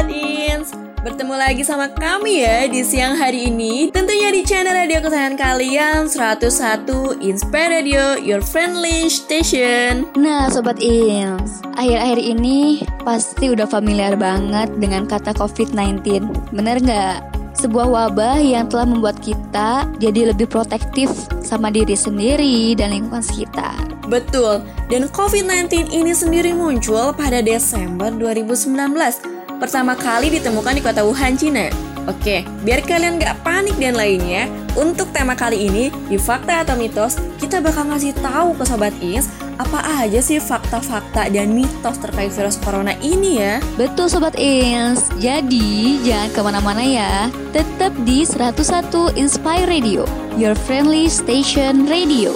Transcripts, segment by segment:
Sobat Ins Bertemu lagi sama kami ya di siang hari ini. Tentunya di channel radio kesayangan kalian 101 Inspire Radio, your friendly station. Nah Sobat Ins, akhir-akhir ini pasti udah familiar banget dengan kata COVID-19 Bener nggak? Sebuah wabah yang telah membuat kita jadi lebih protektif sama diri sendiri dan lingkungan sekitar. Betul, dan COVID-19 ini sendiri muncul pada Desember 2019 pertama kali ditemukan di kota Wuhan, Cina. Oke, biar kalian gak panik dan lainnya, untuk tema kali ini di Fakta atau Mitos, kita bakal ngasih tahu ke Sobat Ins apa aja sih fakta-fakta dan mitos terkait virus corona ini ya. Betul Sobat Ins, jadi jangan ke mana-mana ya, tetap di 101 Inspire Radio, your friendly station radio.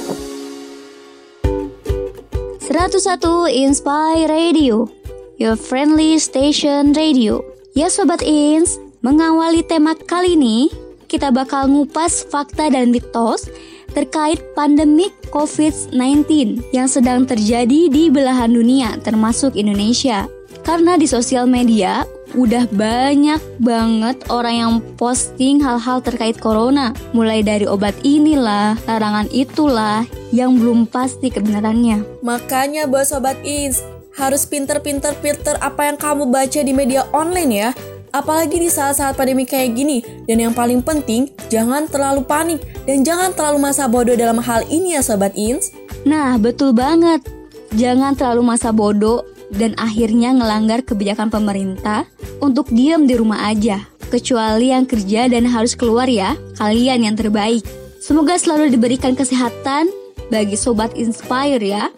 101 Inspire Radio your friendly station radio. Ya Sobat Ins, mengawali tema kali ini, kita bakal ngupas fakta dan mitos terkait pandemik COVID-19 yang sedang terjadi di belahan dunia termasuk Indonesia. Karena di sosial media udah banyak banget orang yang posting hal-hal terkait corona. Mulai dari obat inilah, larangan itulah, yang belum pasti kebenarannya. Makanya buat Sobat Ins, harus pinter-pinter filter apa yang kamu baca di media online ya. Apalagi di saat-saat pandemi kayak gini. Dan yang paling penting, jangan terlalu panik dan jangan terlalu masa bodoh dalam hal ini ya Sobat Ins. Nah, betul banget. Jangan terlalu masa bodoh dan akhirnya ngelanggar kebijakan pemerintah untuk diam di rumah aja. Kecuali yang kerja dan harus keluar ya, kalian yang terbaik. Semoga selalu diberikan kesehatan bagi Sobat Inspire ya.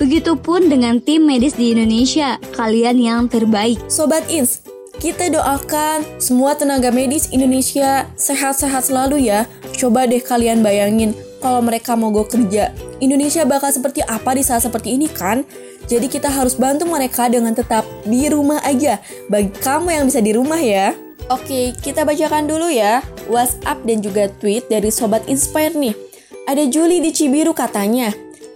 Begitupun dengan tim medis di Indonesia, kalian yang terbaik. Sobat Ins, kita doakan semua tenaga medis Indonesia sehat-sehat selalu ya. Coba deh kalian bayangin kalau mereka mau go kerja. Indonesia bakal seperti apa di saat seperti ini kan? Jadi kita harus bantu mereka dengan tetap di rumah aja. Bagi kamu yang bisa di rumah ya. Oke, kita bacakan dulu ya WhatsApp dan juga tweet dari Sobat Inspire nih. Ada Juli di Cibiru katanya,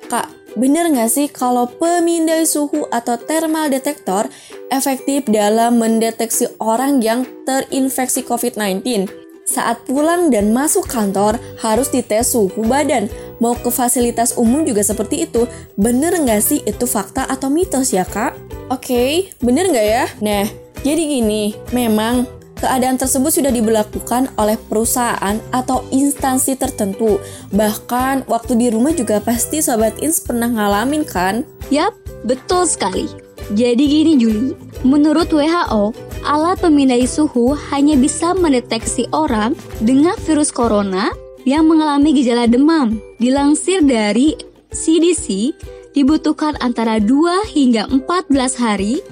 Kak, Bener nggak sih kalau pemindai suhu atau thermal detector efektif dalam mendeteksi orang yang terinfeksi COVID-19? Saat pulang dan masuk kantor harus dites suhu badan. Mau ke fasilitas umum juga seperti itu. Bener nggak sih itu fakta atau mitos ya kak? Oke, okay, bener nggak ya? Nah, jadi gini, memang Keadaan tersebut sudah diberlakukan oleh perusahaan atau instansi tertentu. Bahkan waktu di rumah juga pasti Sobat Ins pernah ngalamin kan? Yap, betul sekali. Jadi gini Juli, menurut WHO, alat pemindai suhu hanya bisa mendeteksi orang dengan virus corona yang mengalami gejala demam. Dilansir dari CDC, dibutuhkan antara 2 hingga 14 hari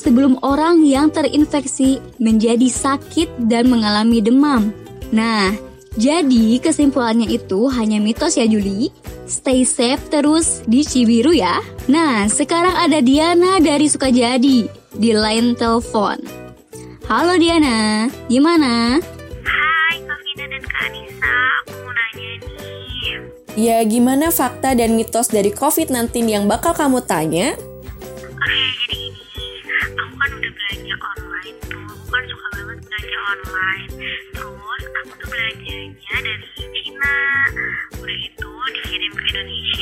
sebelum orang yang terinfeksi menjadi sakit dan mengalami demam. Nah, jadi kesimpulannya itu hanya mitos ya Juli. Stay safe terus di Cibiru ya. Nah, sekarang ada Diana dari Sukajadi di line telepon. Halo Diana, gimana? Hai Kak Vina dan Kak Anissa, aku mau nanya nih. Ya, gimana fakta dan mitos dari COVID-19 yang bakal kamu tanya?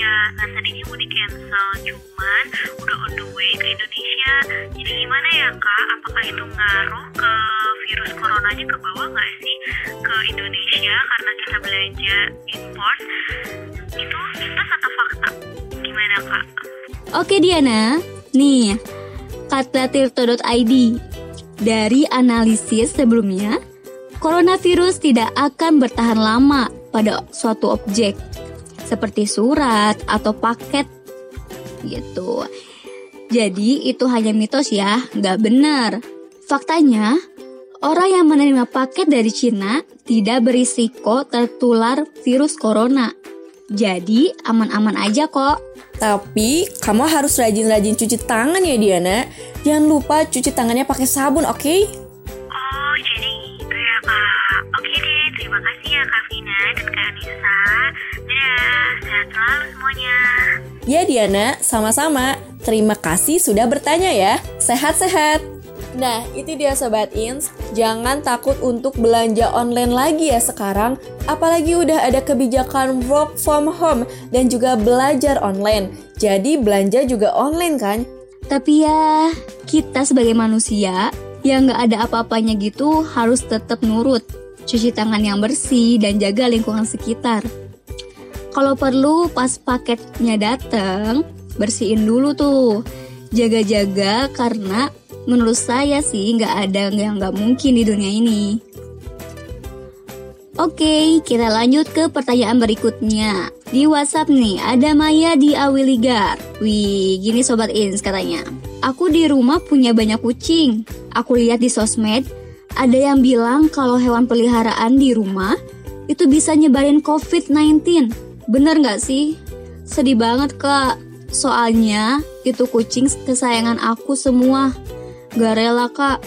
Nah tadinya mau di cancel cuman udah on the way ke Indonesia. Jadi gimana ya kak? Apakah itu ngaruh ke virus coronanya ke bawah nggak sih? Ke Indonesia karena kita belanja import? Itu mitos atau fakta. Gimana kak? Oke Diana, nih kata tirto.id dari analisis sebelumnya, coronavirus tidak akan bertahan lama pada suatu objek, seperti surat atau paket gitu. Jadi itu hanya mitos ya, nggak benar. Faktanya, orang yang menerima paket dari Cina tidak berisiko tertular virus corona. Jadi aman-aman aja kok. Tapi kamu harus rajin-rajin cuci tangan ya Diana. Jangan lupa cuci tangannya pakai sabun, oke? Okay? Oh, jadi gitu ya kak. Oke deh, terima kasih ya Kak Vina dan Kak Anissa. Dadah, sehat selalu semuanya. Ya Diana, sama-sama. Terima kasih sudah bertanya ya. Sehat-sehat. Nah, itu dia Sobat Ins. Jangan takut untuk belanja online lagi ya sekarang. Apalagi udah ada kebijakan work from home dan juga belajar online. Jadi belanja juga online kan? Tapi ya, kita sebagai manusia yang nggak ada apa-apanya gitu harus tetap nurut. Cuci tangan yang bersih dan jaga lingkungan sekitar. Kalau perlu pas paketnya datang, bersihin dulu tuh. Jaga-jaga karena menurut saya sih nggak ada yang nggak mungkin di dunia ini. Oke, kita lanjut ke pertanyaan berikutnya. Di WhatsApp nih, ada Maya di Awiligar. Wih, gini Sobat Ins katanya. Aku di rumah punya banyak kucing. Aku lihat di sosmed, ada yang bilang kalau hewan peliharaan di rumah itu bisa nyebarin COVID-19. Bener nggak sih? Sedih banget kak. Soalnya itu kucing kesayangan aku semua. Gak rela kak.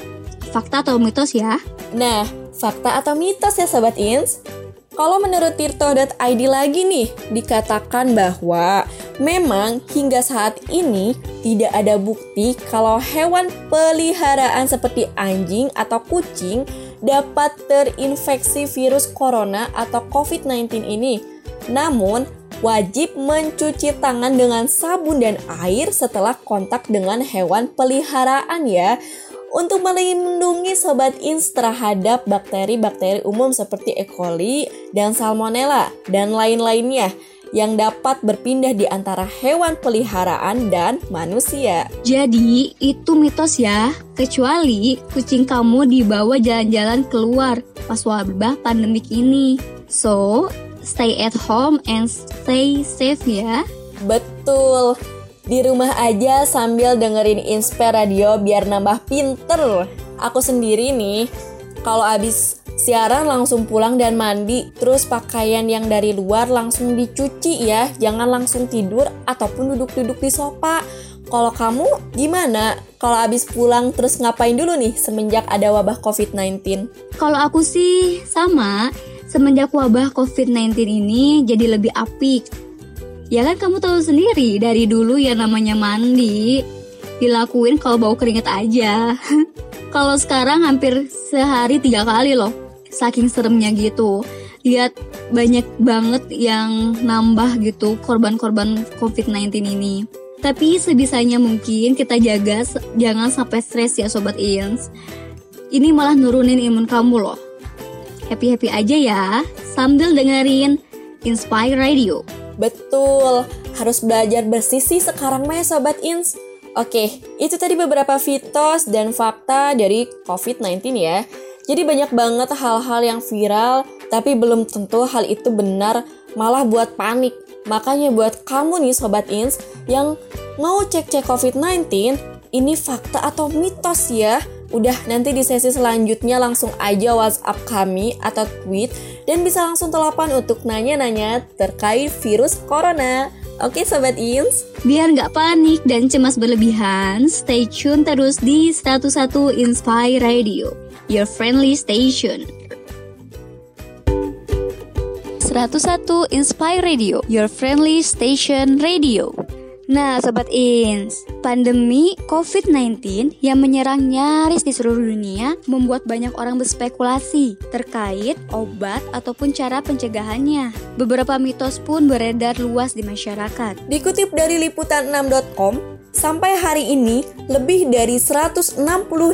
Fakta atau mitos ya? Nah, fakta atau mitos ya Sobat Ins? Kalau menurut tirto.id lagi nih, dikatakan bahwa memang hingga saat ini tidak ada bukti kalau hewan peliharaan seperti anjing atau kucing dapat terinfeksi virus corona atau COVID-19 ini. Namun, wajib mencuci tangan dengan sabun dan air setelah kontak dengan hewan peliharaan ya untuk melindungi sobat ins terhadap bakteri-bakteri umum seperti E. coli dan Salmonella dan lain-lainnya yang dapat berpindah di antara hewan peliharaan dan manusia. Jadi, itu mitos ya. Kecuali kucing kamu dibawa jalan-jalan keluar pas wabah pandemik ini. So, stay at home and stay safe ya. Betul. Di rumah aja sambil dengerin Inspe Radio biar nambah pinter. Aku sendiri nih, kalau abis siaran langsung pulang dan mandi, terus pakaian yang dari luar langsung dicuci ya, jangan langsung tidur ataupun duduk-duduk di sofa. Kalau kamu gimana? Kalau abis pulang terus ngapain dulu nih semenjak ada wabah COVID-19? Kalau aku sih sama, semenjak wabah COVID-19 ini jadi lebih apik Ya kan kamu tahu sendiri dari dulu ya namanya mandi dilakuin kalau bau keringet aja. kalau sekarang hampir sehari tiga kali loh, saking seremnya gitu. Lihat banyak banget yang nambah gitu korban-korban COVID-19 ini. Tapi sebisanya mungkin kita jaga jangan sampai stres ya sobat Ians. Ini malah nurunin imun kamu loh. Happy-happy aja ya sambil dengerin Inspire Radio. Betul, harus belajar bersisi sekarang mah ya Sobat Ins. Oke, itu tadi beberapa fitos dan fakta dari COVID-19 ya. Jadi banyak banget hal-hal yang viral, tapi belum tentu hal itu benar, malah buat panik. Makanya buat kamu nih Sobat Ins yang mau cek-cek COVID-19, ini fakta atau mitos ya. Udah nanti di sesi selanjutnya langsung aja WhatsApp kami atau tweet dan bisa langsung telepon untuk nanya-nanya terkait virus corona. Oke Sobat Ins? Biar nggak panik dan cemas berlebihan, stay tune terus di 101 Inspire Radio, your friendly station. 101 Inspire Radio, your friendly station radio. Nah, Sobat Ins, pandemi COVID-19 yang menyerang nyaris di seluruh dunia membuat banyak orang berspekulasi terkait obat ataupun cara pencegahannya. Beberapa mitos pun beredar luas di masyarakat. Dikutip dari liputan6.com, Sampai hari ini, lebih dari 160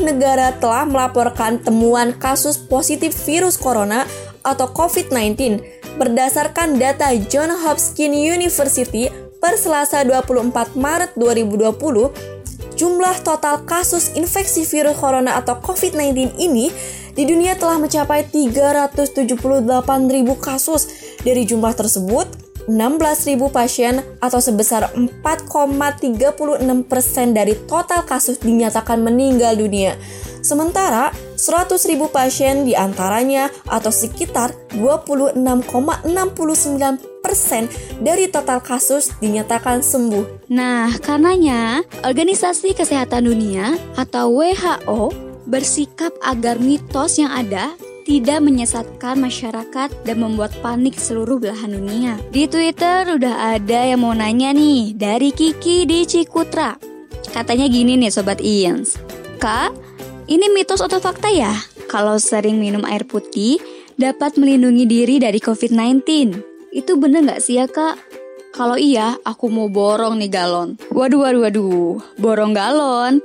negara telah melaporkan temuan kasus positif virus corona atau COVID-19 berdasarkan data John Hopkins University per Selasa 24 Maret 2020, jumlah total kasus infeksi virus corona atau COVID-19 ini di dunia telah mencapai 378.000 kasus. Dari jumlah tersebut, 16.000 pasien atau sebesar 4,36% dari total kasus dinyatakan meninggal dunia. Sementara 100.000 pasien di antaranya atau sekitar 26,69 persen dari total kasus dinyatakan sembuh. Nah, karenanya Organisasi Kesehatan Dunia atau WHO bersikap agar mitos yang ada tidak menyesatkan masyarakat dan membuat panik seluruh belahan dunia. Di Twitter udah ada yang mau nanya nih dari Kiki di Cikutra. Katanya gini nih Sobat Ians. Kak, ini mitos atau fakta ya? Kalau sering minum air putih dapat melindungi diri dari COVID-19. Itu bener nggak sih ya kak? Kalau iya, aku mau borong nih galon. Waduh, waduh, waduh. Borong galon.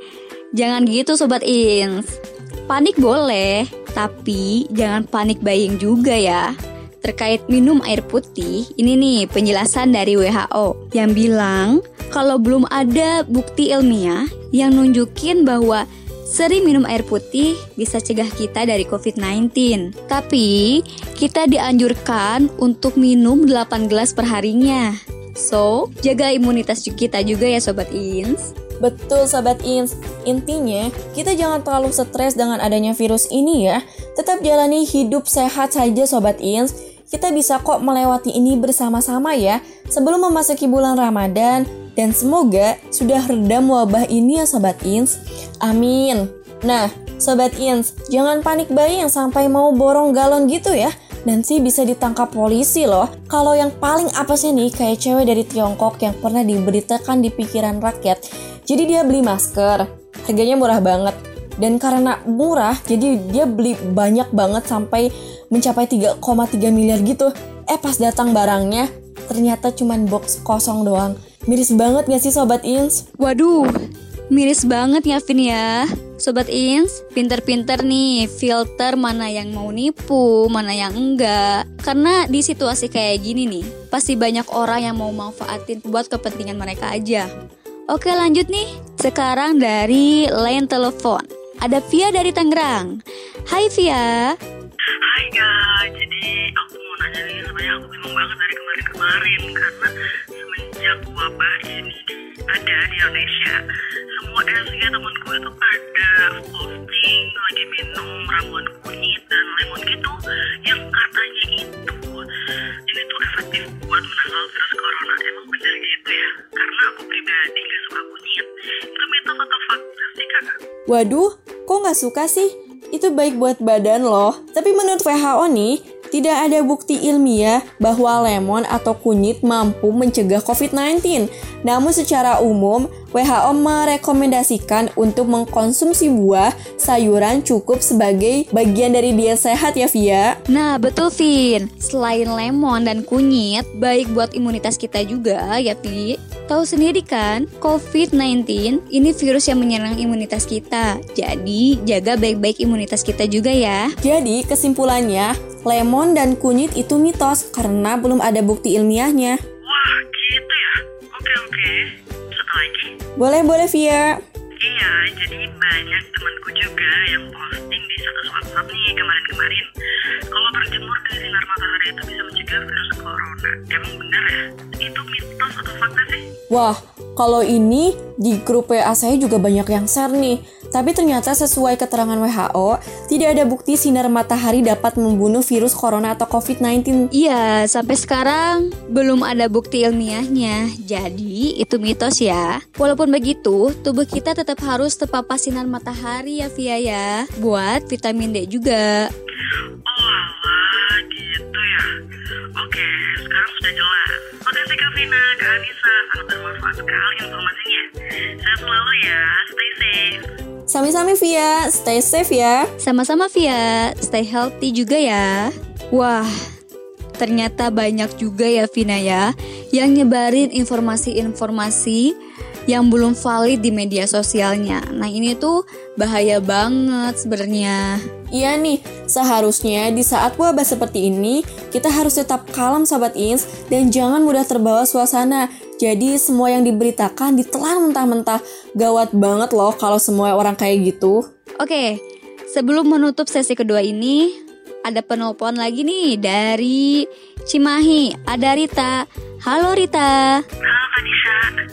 Jangan gitu Sobat Ins. Panik boleh, tapi jangan panik buying juga ya. Terkait minum air putih, ini nih penjelasan dari WHO yang bilang kalau belum ada bukti ilmiah yang nunjukin bahwa sering minum air putih bisa cegah kita dari COVID-19. Tapi, kita dianjurkan untuk minum 8 gelas perharinya. So, jaga imunitas kita juga ya Sobat Ins. Betul Sobat Ins, intinya kita jangan terlalu stres dengan adanya virus ini ya. Tetap jalani hidup sehat saja Sobat Ins. Kita bisa kok melewati ini bersama-sama ya sebelum memasuki bulan Ramadan dan semoga sudah redam wabah ini ya Sobat Ins. Amin. Nah, Sobat Ins, jangan panik bayi yang sampai mau borong galon gitu ya. Nanti bisa ditangkap polisi loh. Kalau yang paling apa sih nih kayak cewek dari Tiongkok yang pernah diberitakan di pikiran rakyat. Jadi dia beli masker, harganya murah banget. Dan karena murah, jadi dia beli banyak banget sampai mencapai 3,3 miliar gitu. Eh pas datang barangnya, ternyata cuman box kosong doang. Miris banget gak sih Sobat Ins? Waduh, miris banget ya Vin ya. Sobat Ins, pinter-pinter nih filter mana yang mau nipu, mana yang enggak. Karena di situasi kayak gini nih, pasti banyak orang yang mau manfaatin buat kepentingan mereka aja. Oke lanjut nih, sekarang dari line telepon. Ada Via dari Tangerang. Hai Via. Hai guys, jadi aku mau nanya nih sebenarnya aku bingung banget dari kemarin-kemarin karena semenjak wabah ini ada di Indonesia semua SG temen gue tuh pada posting lagi minum ramuan kunyit dan lemon gitu yang katanya itu ini tuh efektif buat menangkal virus corona emang bener gitu ya Waduh, kok nggak suka sih? Itu baik buat badan loh. Tapi menurut WHO nih, tidak ada bukti ilmiah bahwa lemon atau kunyit mampu mencegah COVID-19. Namun secara umum, WHO merekomendasikan untuk mengkonsumsi buah, sayuran cukup sebagai bagian dari diet sehat ya Via. Nah betul Vin, selain lemon dan kunyit, baik buat imunitas kita juga ya Vi. Tahu sendiri kan, COVID-19 ini virus yang menyerang imunitas kita. Jadi, jaga baik-baik imunitas kita juga ya. Jadi kesimpulannya, lemon dan kunyit itu mitos karena belum ada bukti ilmiahnya. wah gitu ya oke oke satu lagi Boleh-boleh Via. Iya, jadi banyak temanku juga yang posting di status WhatsApp nih kemarin-kemarin. Kalau berjemur di sinar matahari itu bisa mencegah virus corona. Emang benar ya? Itu mitos atau fakta sih? Wah, kalau ini di grup WA saya juga banyak yang share nih. Tapi ternyata sesuai keterangan WHO, tidak ada bukti sinar matahari dapat membunuh virus corona atau COVID-19. Iya, sampai sekarang belum ada bukti ilmiahnya. Jadi, itu mitos ya. Walaupun begitu, tubuh kita tetap harus terpapar sinar matahari ya Via ya. Buat vitamin D juga. Oh Vina, Kak Anissa, sangat bermanfaat sekali informasinya. Sehat selalu ya, stay safe. Sami-sami Via, stay safe ya. Sama-sama Via, stay healthy juga ya. Wah, ternyata banyak juga ya Vina ya yang nyebarin informasi-informasi yang belum valid di media sosialnya. Nah ini tuh bahaya banget sebenarnya. Iya nih, seharusnya di saat wabah seperti ini, kita harus tetap kalem Sobat Ins dan jangan mudah terbawa suasana. Jadi semua yang diberitakan ditelan mentah-mentah. Gawat banget loh kalau semua orang kayak gitu. Oke, sebelum menutup sesi kedua ini, ada penelpon lagi nih dari Cimahi. Ada Rita. Halo Rita. Halo Kak.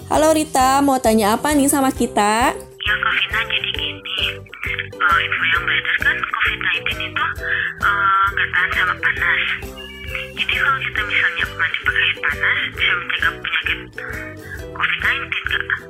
Halo Rita, mau tanya apa nih sama kita? Ya Kak Vina jadi gini Eh, Info yang beredar kan COVID-19 itu eh, nggak tahan sama panas Jadi kalau kita misalnya mandi pakai air panas Bisa mencegah penyakit COVID-19 kak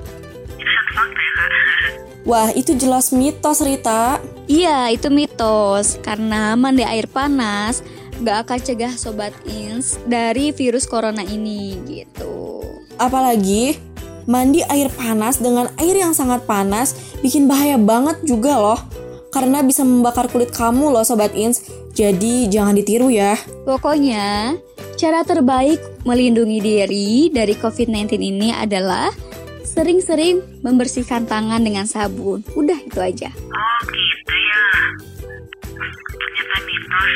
Itu satu fakta ya kak Wah, itu jelas mitos Rita. Iya, itu mitos. Karena mandi air panas gak akan cegah sobat ins dari virus corona ini gitu. Apalagi mandi air panas dengan air yang sangat panas bikin bahaya banget juga loh. karena bisa membakar kulit kamu loh Sobat Ins. Jadi jangan ditiru ya. Pokoknya, cara terbaik melindungi diri dari COVID-19 ini adalah sering-sering membersihkan tangan dengan sabun. Udah itu aja. Oh gitu ya. Ternyata mitos.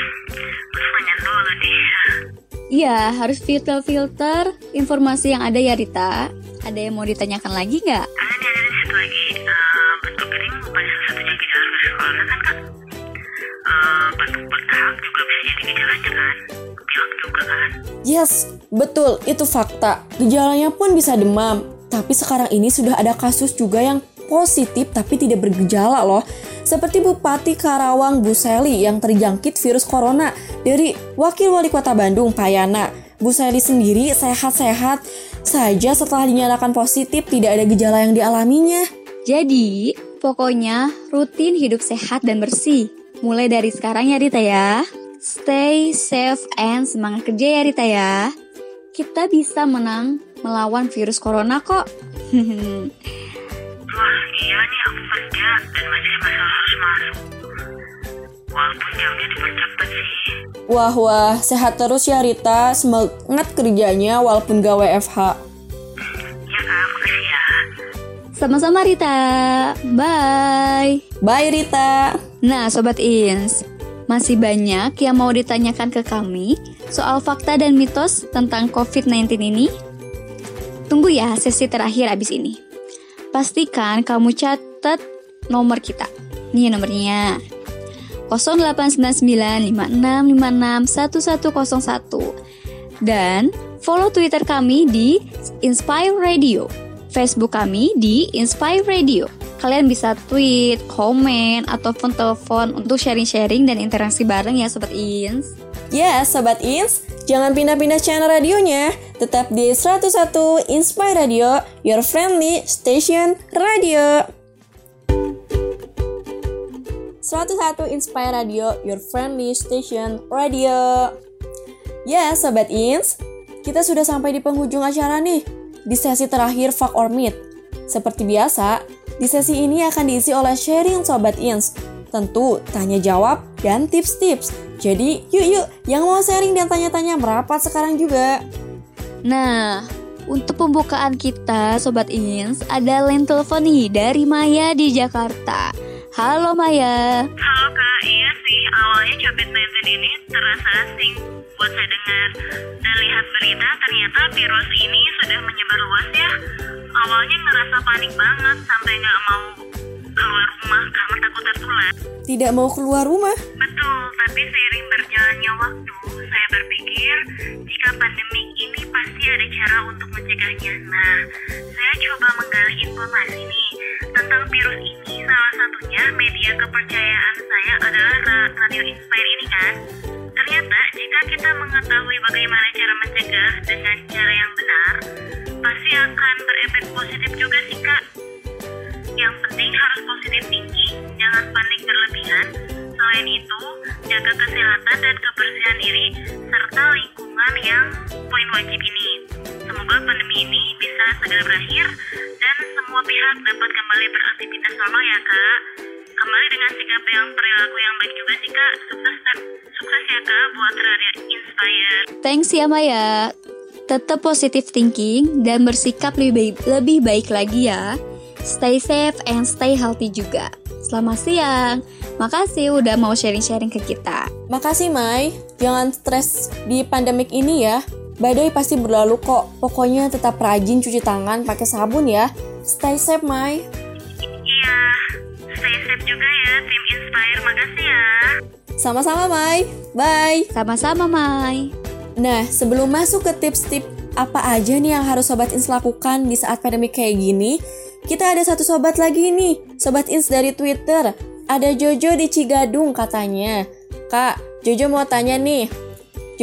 Terus nanya dulu deh. Iya, harus filter-filter informasi yang ada ya Rita. Ada yang mau ditanyakan lagi nggak? Ada nih ada satu lagi. Eh, batuk kering bukan salah satunya gejala virus corona kan kak? Eh, batuk berdahak juga bisa jadi gejalanya kan? Pilek juga kan? Yes, betul, itu fakta. Gejalanya pun bisa demam. Tapi sekarang ini sudah ada kasus juga yang positif tapi tidak bergejala loh. Seperti Bupati Karawang Bu Seli yang terjangkit virus corona dari Wakil Wali Kota Bandung Payana. Bu Seli sendiri sehat-sehat saja setelah dinyatakan positif tidak ada gejala yang dialaminya. Jadi, pokoknya rutin hidup sehat dan bersih. Mulai dari sekarang ya Rita ya. Stay safe and semangat kerja ya Rita ya. Kita bisa menang melawan virus corona kok. Wah iya nih aku kerja dan masih Walaupun jamnya dipercepat sih. Wah wah, sehat terus ya Rita, semangat kerjanya walaupun gak WFH. Ya kak, makasih ya. Sama-sama Rita. Bye. Bye Rita. Nah, Sobat Ins, masih banyak yang mau ditanyakan ke kami soal fakta dan mitos tentang COVID-19 ini? Tunggu ya sesi terakhir abis ini. Pastikan kamu catat nomor kita. Nih nomornya. 089956561101 dan follow Twitter kami di Inspire Radio, Facebook kami di Inspire Radio. Kalian bisa tweet, komen, ataupun telepon untuk sharing-sharing dan interaksi bareng ya Sobat Ins. Ya, Sobat Ins, jangan pindah-pindah channel radionya. Tetap di 101 Inspire Radio, your friendly station radio. 101 Inspire Radio, your friendly station radio. Ya, Sobat Ins, kita sudah sampai di penghujung acara nih, di sesi terakhir Fuck or Meet. Seperti biasa, di sesi ini akan diisi oleh sharing Sobat Ins. Tentu, tanya jawab dan tips-tips. Jadi, yuk yuk, yang mau sharing dan tanya-tanya merapat sekarang juga. Nah, untuk pembukaan kita Sobat Ins, ada line telepon nih dari Maya di Jakarta. Halo Maya. Halo kak, iya sih awalnya COVID-19 ini terasa asing buat saya dengar. Dan lihat berita ternyata virus ini sudah menyebar luas ya. Awalnya ngerasa panik banget sampai nggak mau keluar rumah karena takut tertular. Tidak mau keluar rumah? Betul, tapi seiring berjalannya waktu, saya berpikir jika pandemi ini pasti ada cara untuk mencegahnya. Nah, saya coba menggali informasi nih tentang virus ini. Salah satunya media kepercayaan saya adalah Ra- Radio Inspire ini kan. Ternyata jika kita mengetahui bagaimana cara mencegah dengan cara yang benar, pasti akan berefek positif juga sih kak. Yang penting harus positif tinggi, jangan panik berlebihan. Selain itu, jaga kesehatan dan kebersihan diri serta lingkungan yang poin wajib ini. Semoga pandemi ini bisa segera berakhir semua pihak dapat kembali beraktivitas normal ya kak. Kembali dengan sikap yang perilaku yang baik juga sih kak. Sukses sukses ya kak buat Radio Inspire. Thanks ya Maya. Tetap positive thinking dan bersikap lebih baik, lebih baik lagi ya. Stay safe and stay healthy juga. Selamat siang. Makasih udah mau sharing-sharing ke kita. Makasih Mai, jangan stres di pandemik ini ya. Badai pasti berlalu kok. Pokoknya tetap rajin cuci tangan pakai sabun ya. Stay safe Mai. Iya, stay safe juga ya tim Inspire. Makasih ya. Sama-sama Mai. Bye. Sama-sama Mai. Nah, sebelum masuk ke tips-tips apa aja nih yang harus Sobat Ins lakukan di saat pandemi kayak gini, kita ada satu sobat lagi nih, Sobat Ins dari Twitter. Ada Jojo di Cigadung katanya. Kak, Jojo mau tanya nih.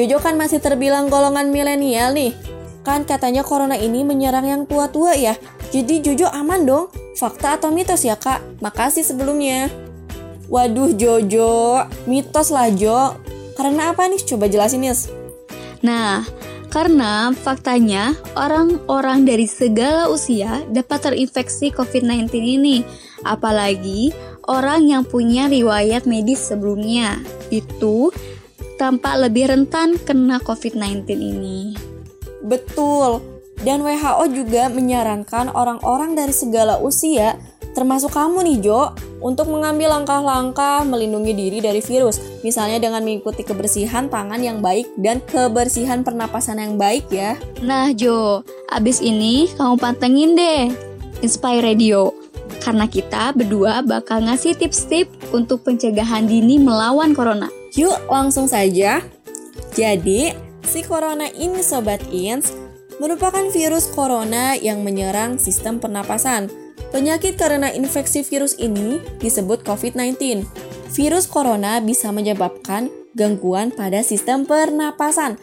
Jojo kan masih terbilang golongan milenial nih. Kan katanya corona ini menyerang yang tua-tua ya. Jadi Jojo aman dong. Fakta atau mitos ya kak? Makasih sebelumnya. Waduh Jojo, mitos lah Jo. Karena apa nih? Coba jelasin Nis. Nah, karena faktanya orang-orang dari segala usia dapat terinfeksi COVID-19 ini. Apalagi orang yang punya riwayat medis sebelumnya. Itu tampak lebih rentan kena COVID-19 ini. Betul. Dan WHO juga menyarankan orang-orang dari segala usia, termasuk kamu nih Jo, untuk mengambil langkah-langkah melindungi diri dari virus. Misalnya dengan mengikuti kebersihan tangan yang baik dan kebersihan pernapasan yang baik ya. Nah Jo, abis ini kamu pantengin deh Inspire Radio. Karena kita berdua bakal ngasih tips-tips untuk pencegahan dini melawan corona. Yuk langsung saja. Jadi, si corona ini Sobat Ins merupakan virus corona yang menyerang sistem pernapasan. Penyakit karena infeksi virus ini disebut COVID-19. Virus corona bisa menyebabkan gangguan pada sistem pernapasan,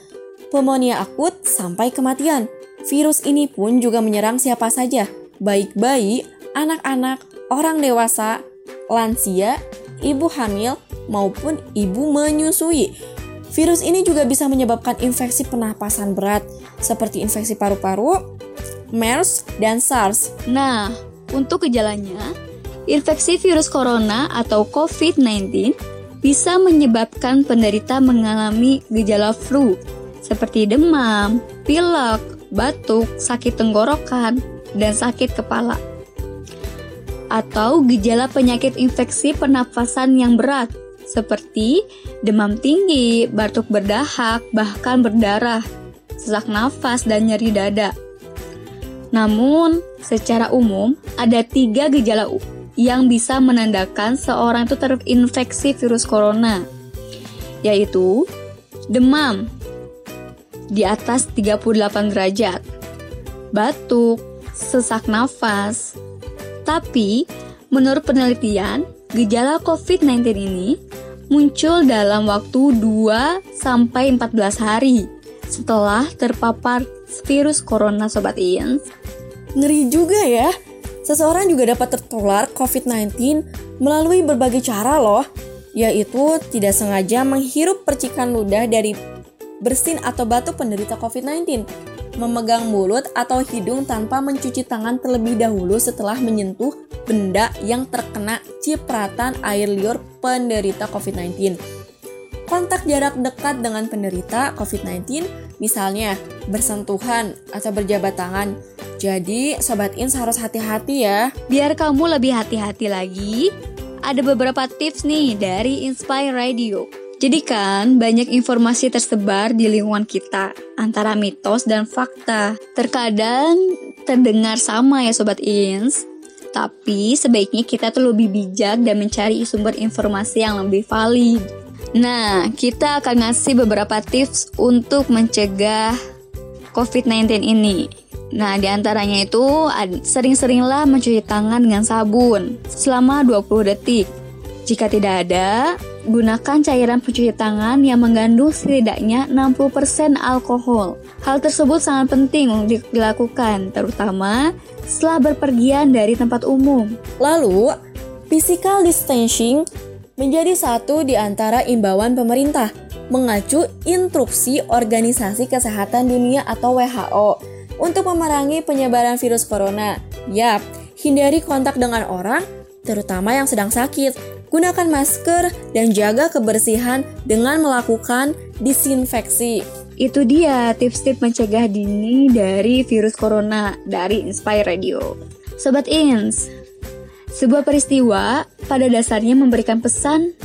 pneumonia akut sampai kematian. Virus ini pun juga menyerang siapa saja, baik bayi, anak-anak, orang dewasa, lansia, ibu hamil, maupun ibu menyusui. Virus ini juga bisa menyebabkan infeksi pernapasan berat, seperti infeksi paru-paru, MERS, dan SARS. Nah, untuk gejalanya, infeksi virus corona atau COVID-19 bisa menyebabkan penderita mengalami gejala flu seperti demam, pilek, batuk, sakit tenggorokan, dan sakit kepala. Atau gejala penyakit infeksi pernafasan yang berat seperti demam tinggi, batuk berdahak, bahkan berdarah, sesak nafas, dan nyeri dada. Namun, secara umum, ada tiga gejala yang bisa menandakan seorang itu terinfeksi virus corona, yaitu demam di atas 38 derajat, batuk, sesak nafas. Tapi, menurut penelitian, gejala COVID-19 ini muncul dalam waktu 2 sampai 14 hari setelah terpapar virus corona Sobat Ian. Ngeri juga ya. Seseorang juga dapat tertular COVID-19 melalui berbagai cara loh, yaitu tidak sengaja menghirup percikan ludah dari bersin atau batuk penderita COVID-19, memegang mulut atau hidung tanpa mencuci tangan terlebih dahulu setelah menyentuh benda yang terkena cipratan air liur penderita COVID-19 kontak jarak dekat dengan penderita COVID-19, misalnya bersentuhan atau berjabat tangan. Jadi, Sobat Ins harus hati-hati ya. Biar kamu lebih hati-hati lagi, ada beberapa tips nih dari Inspire Radio. Jadi kan, banyak informasi tersebar di lingkungan kita, antara mitos dan fakta. Terkadang terdengar sama ya Sobat Ins, tapi sebaiknya kita tuh lebih bijak dan mencari sumber informasi yang lebih valid. Nah, kita akan ngasih beberapa tips untuk mencegah COVID-19 ini. Nah, di antaranya itu sering-seringlah mencuci tangan dengan sabun selama 20 detik. Jika tidak ada, gunakan cairan pencuci tangan yang mengandung setidaknya 60% alkohol. Hal tersebut sangat penting untuk dilakukan, terutama setelah berpergian dari tempat umum. Lalu, physical distancing menjadi satu di antara imbauan pemerintah mengacu instruksi Organisasi Kesehatan Dunia atau WHO untuk memerangi penyebaran virus corona. Yap, hindari kontak dengan orang, terutama yang sedang sakit. Gunakan masker dan jaga kebersihan dengan melakukan disinfeksi. Itu dia tips-tips mencegah dini dari virus corona dari Inspire Radio. Sobat Ins, sebuah peristiwa pada dasarnya memberikan pesan,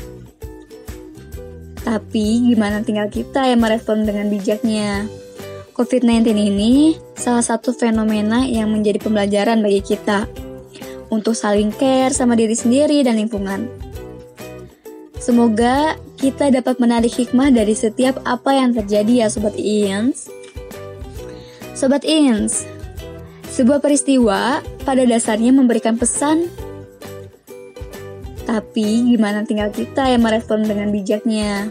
tapi gimana tinggal kita yang merespon dengan bijaknya. COVID-19 ini salah satu fenomena yang menjadi pembelajaran bagi kita untuk saling care sama diri sendiri dan lingkungan. Semoga kita dapat menarik hikmah dari setiap apa yang terjadi ya Sobat Ins. Sobat Ins, sebuah peristiwa pada dasarnya memberikan pesan tapi gimana tinggal kita yang merespon dengan bijaknya.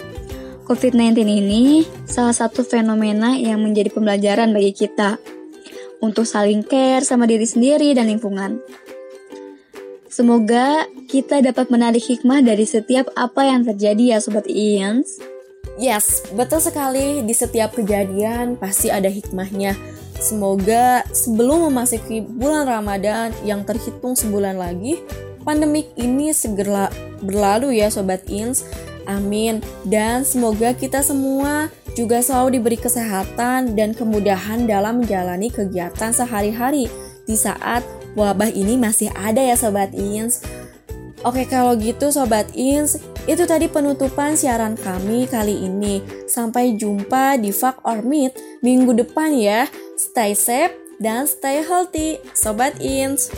COVID-19 ini salah satu fenomena yang menjadi pembelajaran bagi kita untuk saling care sama diri sendiri dan lingkungan. Semoga kita dapat menarik hikmah dari setiap apa yang terjadi ya Sobat Ians. Yes, betul sekali di setiap kejadian pasti ada hikmahnya. Semoga sebelum memasuki bulan Ramadan yang terhitung sebulan lagi, pandemik ini segera berlalu ya Sobat Ins. Amin. Dan semoga kita semua juga selalu diberi kesehatan dan kemudahan dalam menjalani kegiatan sehari-hari di saat wabah ini masih ada ya Sobat Ins. Oke kalau gitu Sobat Ins, itu tadi penutupan siaran kami kali ini. Sampai jumpa di Fuck or Meet minggu depan ya. Stay safe dan stay healthy, Sobat Ins.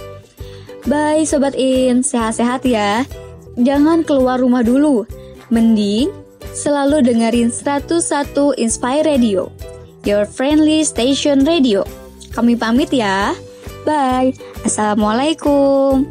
Bye Sobat Ins, sehat-sehat ya. Jangan keluar rumah dulu. Mending selalu dengerin 101 Inspire Radio. Your friendly station radio. Kami pamit ya. Bye. Assalamualaikum.